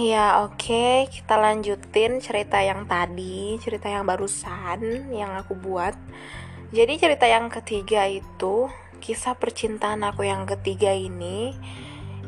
Ya, oke, kita lanjutin cerita yang tadi, cerita yang barusan yang aku buat. Jadi cerita yang ketiga itu, kisah percintaan aku yang ketiga ini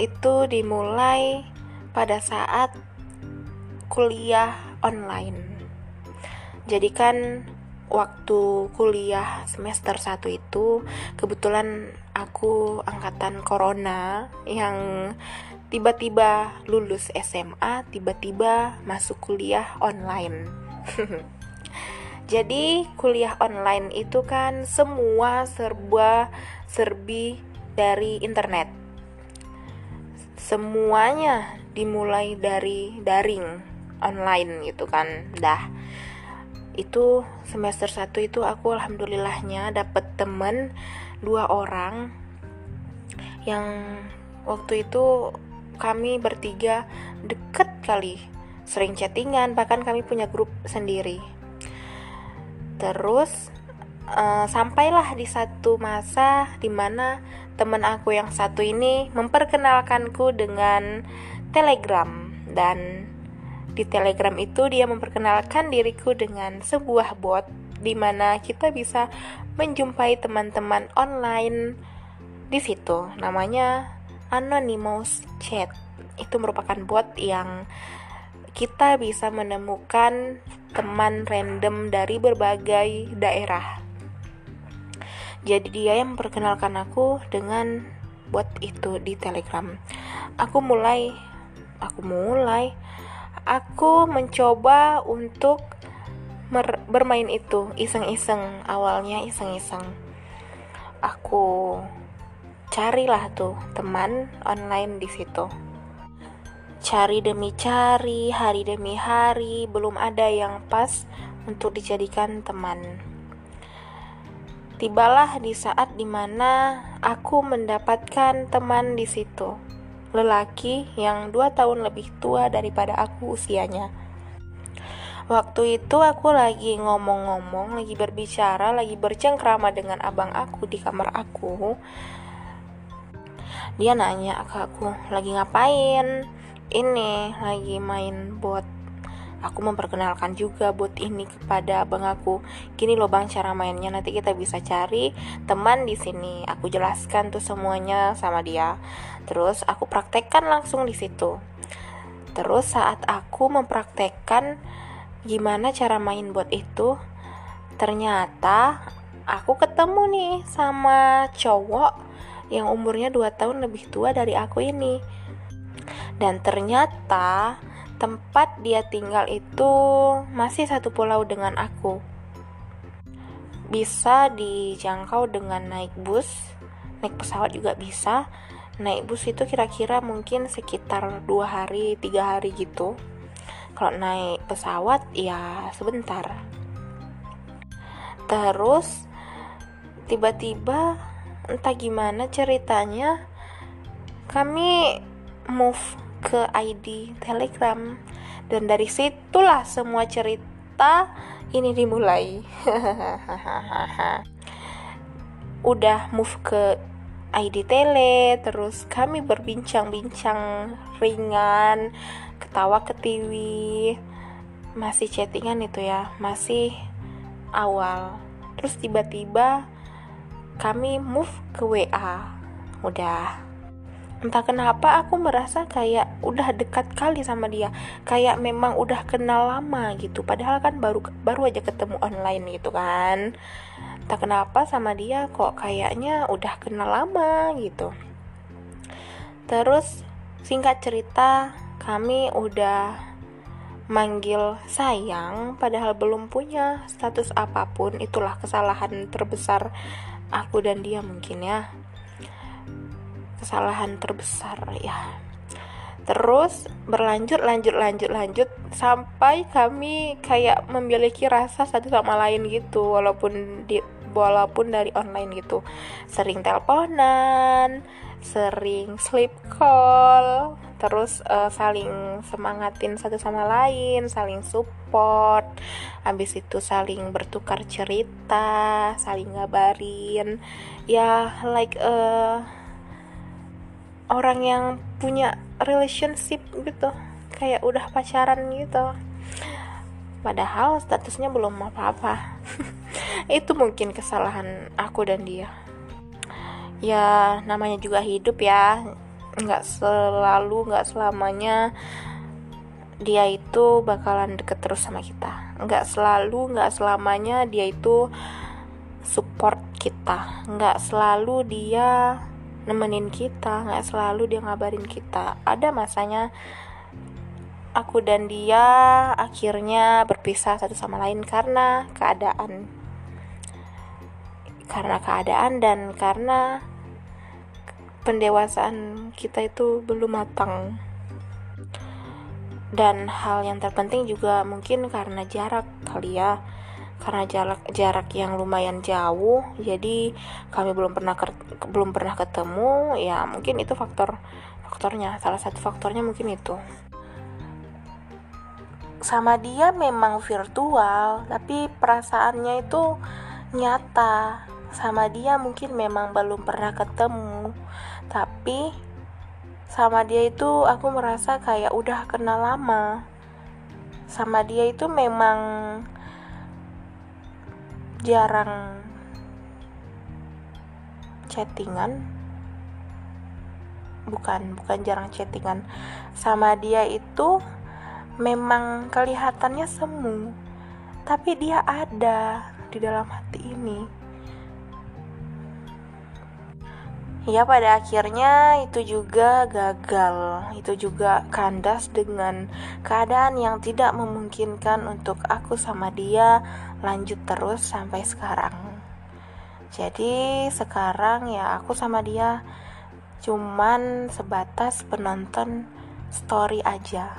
itu dimulai pada saat kuliah online. Jadi kan waktu kuliah semester 1 itu kebetulan aku angkatan corona yang tiba-tiba lulus SMA, tiba-tiba masuk kuliah online. Jadi, kuliah online itu kan semua serba serbi dari internet. Semuanya dimulai dari daring online gitu kan. Dah. Itu semester 1 itu aku alhamdulillahnya dapet temen dua orang yang waktu itu kami bertiga deket kali. Sering chattingan bahkan kami punya grup sendiri. Terus uh, sampailah di satu masa di mana temen aku yang satu ini memperkenalkanku dengan telegram. Dan di telegram itu dia memperkenalkan diriku dengan sebuah bot di mana kita bisa menjumpai teman-teman online di situ. Namanya Anonymous Chat itu merupakan bot yang kita bisa menemukan teman random dari berbagai daerah. Jadi dia yang memperkenalkan aku dengan bot itu di Telegram. Aku mulai aku mulai aku mencoba untuk bermain itu iseng-iseng awalnya iseng-iseng aku carilah tuh teman online di situ. Cari demi cari, hari demi hari, belum ada yang pas untuk dijadikan teman. Tibalah di saat di mana aku mendapatkan teman di situ, lelaki yang dua tahun lebih tua daripada aku usianya. Waktu itu aku lagi ngomong-ngomong, lagi berbicara, lagi bercengkrama dengan abang aku di kamar aku dia nanya ke aku lagi ngapain? Ini lagi main bot. Aku memperkenalkan juga bot ini kepada abang aku. Gini loh bang cara mainnya. Nanti kita bisa cari teman di sini. Aku jelaskan tuh semuanya sama dia. Terus aku praktekkan langsung di situ. Terus saat aku mempraktekkan gimana cara main bot itu ternyata aku ketemu nih sama cowok yang umurnya 2 tahun lebih tua dari aku ini. Dan ternyata tempat dia tinggal itu masih satu pulau dengan aku. Bisa dijangkau dengan naik bus, naik pesawat juga bisa. Naik bus itu kira-kira mungkin sekitar dua hari, tiga hari gitu. Kalau naik pesawat ya sebentar. Terus tiba-tiba entah gimana ceritanya kami move ke ID Telegram. Dan dari situlah semua cerita ini dimulai. Udah move ke ID Tele terus kami berbincang-bincang ringan ketawa ke TV masih chattingan itu ya masih awal. Terus tiba-tiba kami move ke WA udah. Entah kenapa aku merasa kayak udah dekat kali sama dia. Kayak memang udah kenal lama gitu. Padahal kan baru baru aja ketemu online gitu kan. Entah kenapa sama dia kok kayaknya udah kenal lama gitu. Terus singkat cerita kami udah manggil sayang padahal belum punya status apa pun. Itulah kesalahan terbesar aku dan dia mungkin ya. Kesalahan terbesar ya. Terus berlanjut lanjut lanjut lanjut sampai kami kayak memiliki rasa satu sama lain gitu walaupun di walaupun dari online gitu. Sering teleponan sering sleep call terus uh, saling semangatin satu sama lain saling support. Habis itu saling bertukar cerita saling ngabarin. Ya like uh, orang yang punya relationship gitu kayak udah pacaran gitu. Padahal statusnya belum apa-apa. Itu mungkin kesalahan aku dan dia. Ya namanya juga hidup ya nggak selalu nggak selamanya dia itu bakalan deket terus sama kita. Nggak selalu nggak selamanya dia itu support kita. Nggak selalu dia nemenin kita nggak selalu dia ngabarin kita. Ada masanya aku dan dia akhirnya berpisah satu sama lain karena keadaan. Karena keadaan dan karena pendewasaan kita itu belum matang. Dan hal yang terpenting juga mungkin karena jarak kali ya. Karena jarak jarak yang lumayan jauh jadi kami belum pernah belum pernah ketemu ya mungkin itu faktor faktornya. Salah satu faktornya mungkin itu. Sama dia memang virtual tapi perasaannya itu nyata. Sama dia mungkin memang belum pernah ketemu tapi sama dia itu aku merasa kayak udah kenal lama. Sama dia itu memang jarang chattingan. Bukan bukan jarang chattingan. Sama dia itu memang kelihatannya semu, tapi dia ada di dalam hati ini. Ya pada akhirnya itu juga gagal, itu juga kandas dengan keadaan yang tidak memungkinkan untuk aku sama dia lanjut terus sampai sekarang. Jadi sekarang ya aku sama dia cuman sebatas penonton story aja.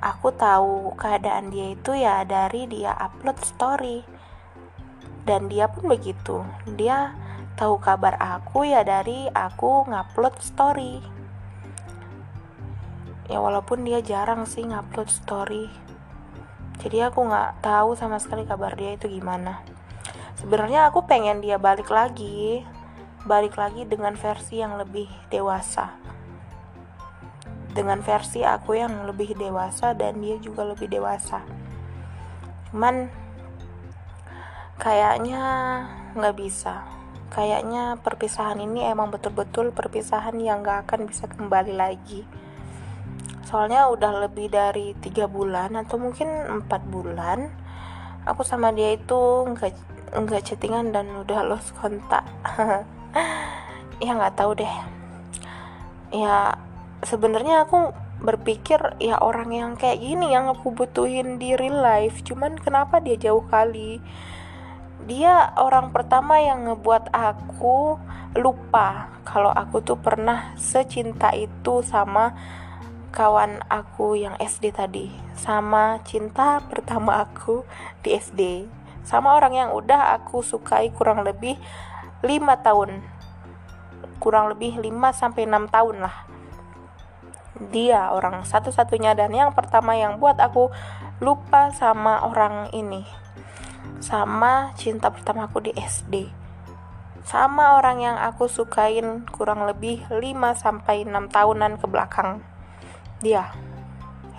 Aku tahu keadaan dia itu ya dari dia upload story. Dan dia pun begitu. Dia tahu kabar aku ya dari aku ngupload story. Ya walaupun dia jarang sih ngupload story. Jadi aku nggak tahu sama sekali kabar dia itu gimana. Sebenarnya aku pengen dia balik lagi balik lagi dengan versi yang lebih dewasa. Dengan versi aku yang lebih dewasa dan dia juga lebih dewasa. Cuman kayaknya nggak bisa kayaknya perpisahan ini emang betul-betul perpisahan yang nggak akan bisa kembali lagi. Soalnya udah lebih dari tiga bulan atau mungkin empat bulan aku sama dia itu nggak nggak chattingan dan udah lost kontak. Ya nggak tahu deh. Ya sebenarnya aku berpikir ya orang yang kayak gini yang aku butuhin di real life cuman kenapa dia jauh kali dia orang pertama yang ngebuat aku lupa kalau aku tuh pernah secinta itu sama kawan aku yang SD tadi. Sama cinta pertama aku di SD sama orang yang udah aku sukai kurang lebih 5 tahun. Kurang lebih 5 sampai 6 tahun lah. Dia orang satu-satunya dan yang pertama yang buat aku lupa sama orang ini sama cinta pertama aku di SD sama orang yang aku sukain kurang lebih 5 sampai 6 tahunan ke belakang. Dia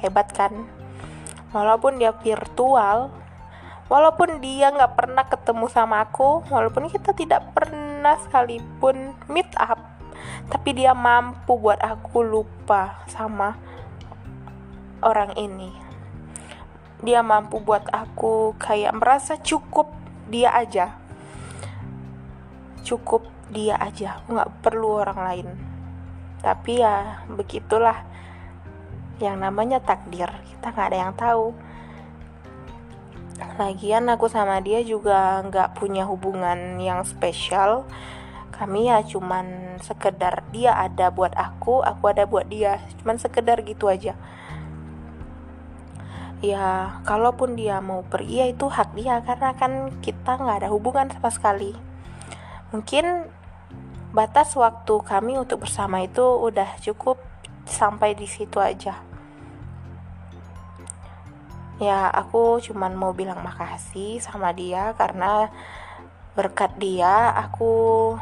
hebat kan? Walaupun dia virtual walaupun dia nggak pernah ketemu sama aku walaupun kita tidak pernah sekalipun meet up tapi dia mampu buat aku lupa sama orang ini dia mampu buat aku kayak merasa cukup dia aja. Cukup dia aja nggak perlu orang lain. Tapi ya begitulah yang namanya takdir. Kita nggak ada yang tahu. Lagian aku sama dia juga nggak punya hubungan yang spesial. Kami ya cuman sekedar dia ada buat aku aku ada buat dia. Cuman sekedar gitu aja ya kalaupun dia mau pergi ya itu hak dia karena kan kita nggak ada hubungan sama sekali. Mungkin batas waktu kami untuk bersama itu udah cukup sampai di situ aja. Ya aku cuman mau bilang makasih sama dia karena berkat dia aku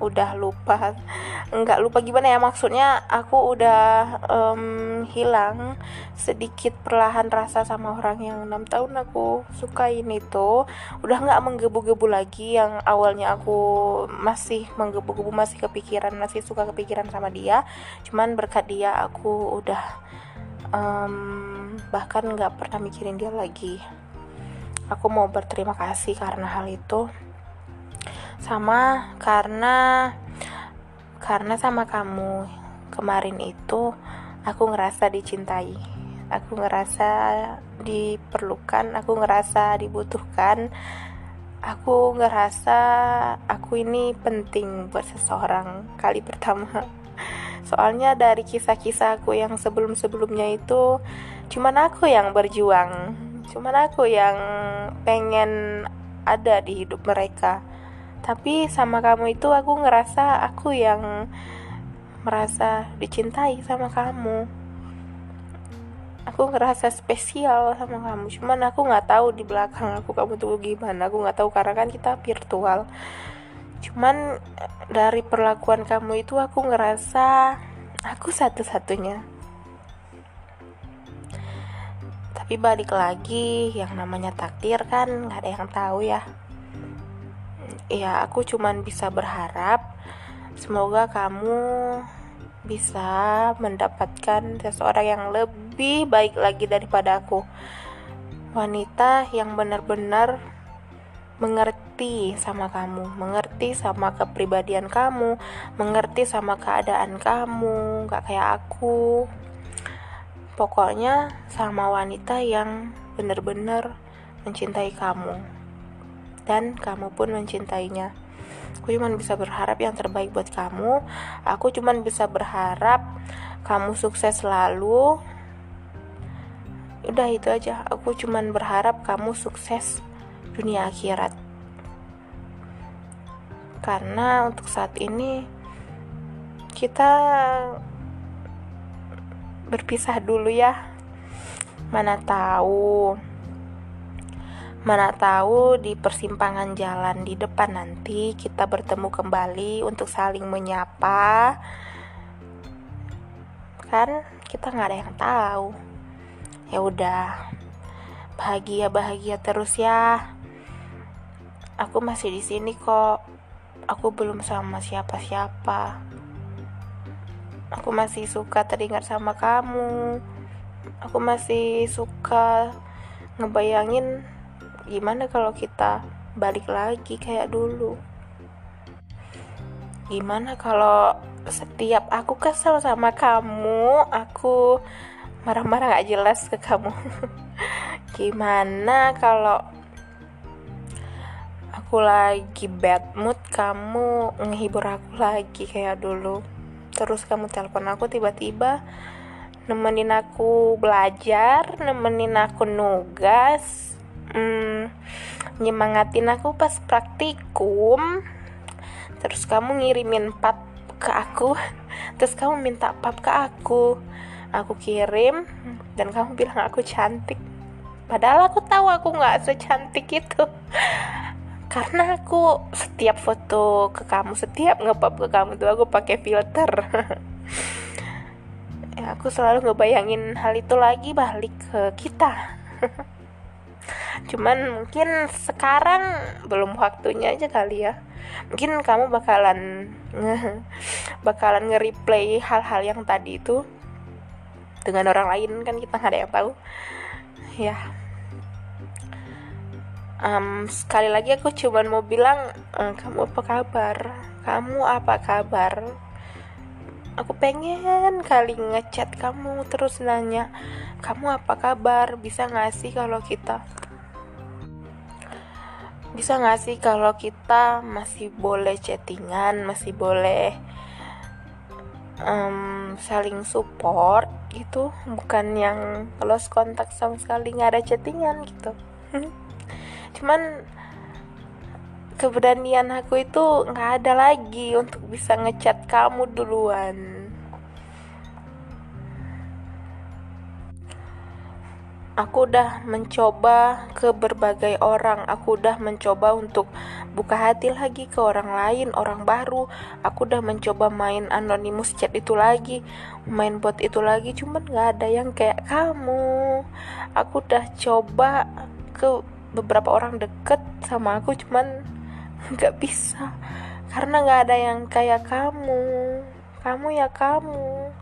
udah lupa. Nggak lupa gimana ya maksudnya aku udah um, hilang sedikit perlahan rasa sama orang yang enam tahun aku sukain itu. Udah nggak menggebu-gebu lagi yang awalnya aku masih menggebu-gebu masih kepikiran masih suka kepikiran sama dia. Cuman berkat dia aku udah um, bahkan nggak pernah mikirin dia lagi. Aku mau berterima kasih karena hal itu sama karena karena sama kamu kemarin itu aku ngerasa dicintai. Aku ngerasa diperlukan aku ngerasa dibutuhkan. Aku ngerasa aku ini penting buat seseorang kali pertama. Soalnya dari kisah-kisah aku yang sebelum-sebelumnya itu cuman aku yang berjuang. Cuman aku yang pengen ada di hidup mereka tapi sama kamu itu aku ngerasa aku yang merasa dicintai sama kamu. Aku ngerasa spesial sama kamu. Cuman aku nggak tahu di belakang aku kamu tuh gimana. Aku nggak tahu karena kan kita virtual. Cuman dari perlakuan kamu itu aku ngerasa aku satu-satunya. Tapi balik lagi yang namanya takdir kan nggak ada yang tahu ya ya aku cuman bisa berharap semoga kamu bisa mendapatkan seseorang yang lebih baik lagi daripada aku wanita yang benar-benar mengerti sama kamu, mengerti sama kepribadian kamu, mengerti sama keadaan kamu, gak kayak aku. Pokoknya sama wanita yang benar-benar mencintai kamu dan kamu pun mencintainya. Aku cuma bisa berharap yang terbaik buat kamu. Aku cuma bisa berharap kamu sukses selalu. Udah itu aja. Aku cuma berharap kamu sukses dunia akhirat. Karena untuk saat ini kita berpisah dulu ya. Mana tahu Mana tahu di persimpangan jalan di depan nanti kita bertemu kembali untuk saling menyapa. Kan kita nggak ada yang tahu. Ya udah, bahagia bahagia terus ya. Aku masih di sini kok. Aku belum sama siapa-siapa. Aku masih suka teringat sama kamu. Aku masih suka ngebayangin gimana kalau kita balik lagi kayak dulu? Gimana kalau setiap aku kesel sama kamu aku marah-marah gak jelas ke kamu? Gimana kalau aku lagi bad mood kamu ngehibur aku lagi kayak dulu? Terus kamu telepon aku tiba-tiba nemenin aku belajar nemenin aku nugas hmm, nyemangatin aku pas praktikum. Terus kamu ngirimin pap ke aku. Terus kamu minta pap ke aku. Aku kirim dan kamu bilang aku cantik. Padahal aku tahu aku nggak secantik itu. Karena aku setiap foto ke kamu setiap ngepap ke kamu tuh aku pakai filter. Ya aku selalu ngebayangin hal itu lagi balik ke kita cuman mungkin sekarang belum waktunya aja kali ya. Mungkin kamu bakalan bakalan nge-replay hal-hal yang tadi itu dengan orang lain kan kita nggak ada yang tahu. Ya. Um, sekali lagi aku cuman mau bilang ehm, kamu apa kabar? Kamu apa kabar aku pengen kali ngechat kamu terus nanya kamu apa kabar? Bisa nggak sih kalau kita bisa gak sih kalau kita masih boleh chattingan masih boleh um, saling support gitu? Bukan yang close kontak sama sekali nggak ada chattingan gitu. Cuman keberanian aku itu nggak ada lagi untuk bisa ngechat kamu duluan. Aku udah mencoba ke berbagai orang. Aku udah mencoba untuk buka hati lagi ke orang lain orang baru. Aku udah mencoba main anonymous chat itu lagi main bot itu lagi. Cuman nggak ada yang kayak kamu. Aku udah coba ke beberapa orang deket sama aku cuman nggak bisa. Karena nggak ada yang kayak kamu. Kamu ya kamu.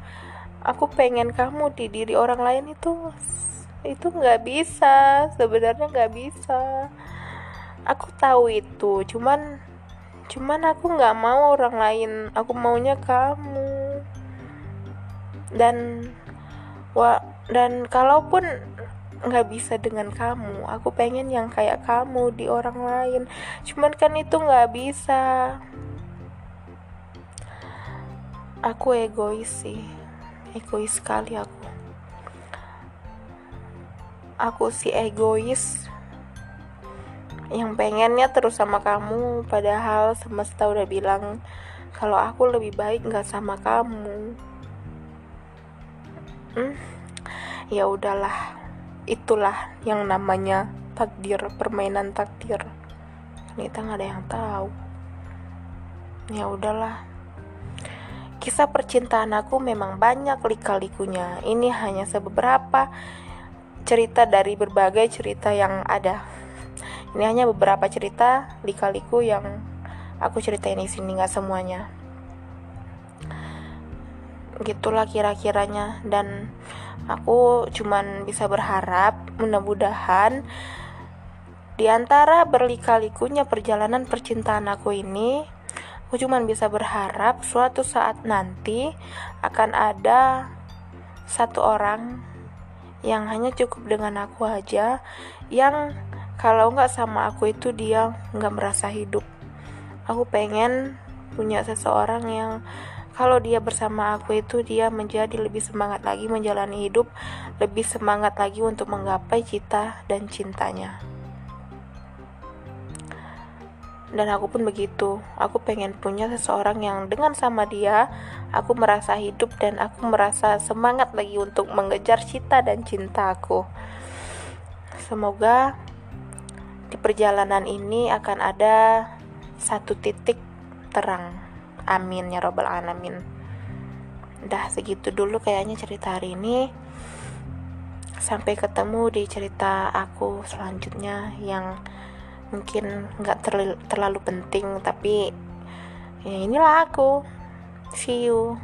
Aku pengen kamu di diri orang lain itu itu nggak bisa. Sebenarnya nggak bisa. Aku tahu itu. Cuman cuman aku nggak mau orang lain. Aku maunya kamu. Dan wa dan kalaupun nggak bisa dengan kamu. Aku pengen yang kayak kamu di orang lain. Cuman kan itu nggak bisa. Aku egois sih. Egois sekali aku. Aku si egois yang pengennya terus sama kamu padahal semesta udah bilang kalau aku lebih baik nggak sama kamu. Hmm, ya udahlah itulah yang namanya takdir permainan takdir. Kita nggak ada yang tahu. Ya udahlah. Kisah percintaan aku memang banyak lika-likunya. Ini hanya sebeberapa cerita dari berbagai cerita yang ada. Ini hanya beberapa cerita lika-liku yang aku ceritain di sini nggak semuanya. Gitulah kira-kiranya. Dan aku cuman bisa berharap mudah-mudahan di antara berlika-likunya perjalanan percintaan aku ini aku cuman bisa berharap suatu saat nanti akan ada satu orang yang hanya cukup dengan aku aja yang kalau nggak sama aku itu dia nggak merasa hidup. Aku pengen punya seseorang yang kalau dia bersama aku itu dia menjadi lebih semangat lagi menjalani hidup lebih semangat lagi untuk menggapai cita dan cintanya. Dan aku pun begitu. Aku pengen punya seseorang yang dengan sama dia aku merasa hidup dan aku merasa semangat lagi untuk mengejar cita dan cinta aku. Semoga di perjalanan ini akan ada satu titik terang amin ya robbal alamin. Dah segitu dulu kayaknya cerita hari ini. Sampai ketemu di cerita aku selanjutnya yang mungkin nggak terlalu, terlalu penting tapi ya inilah aku. See you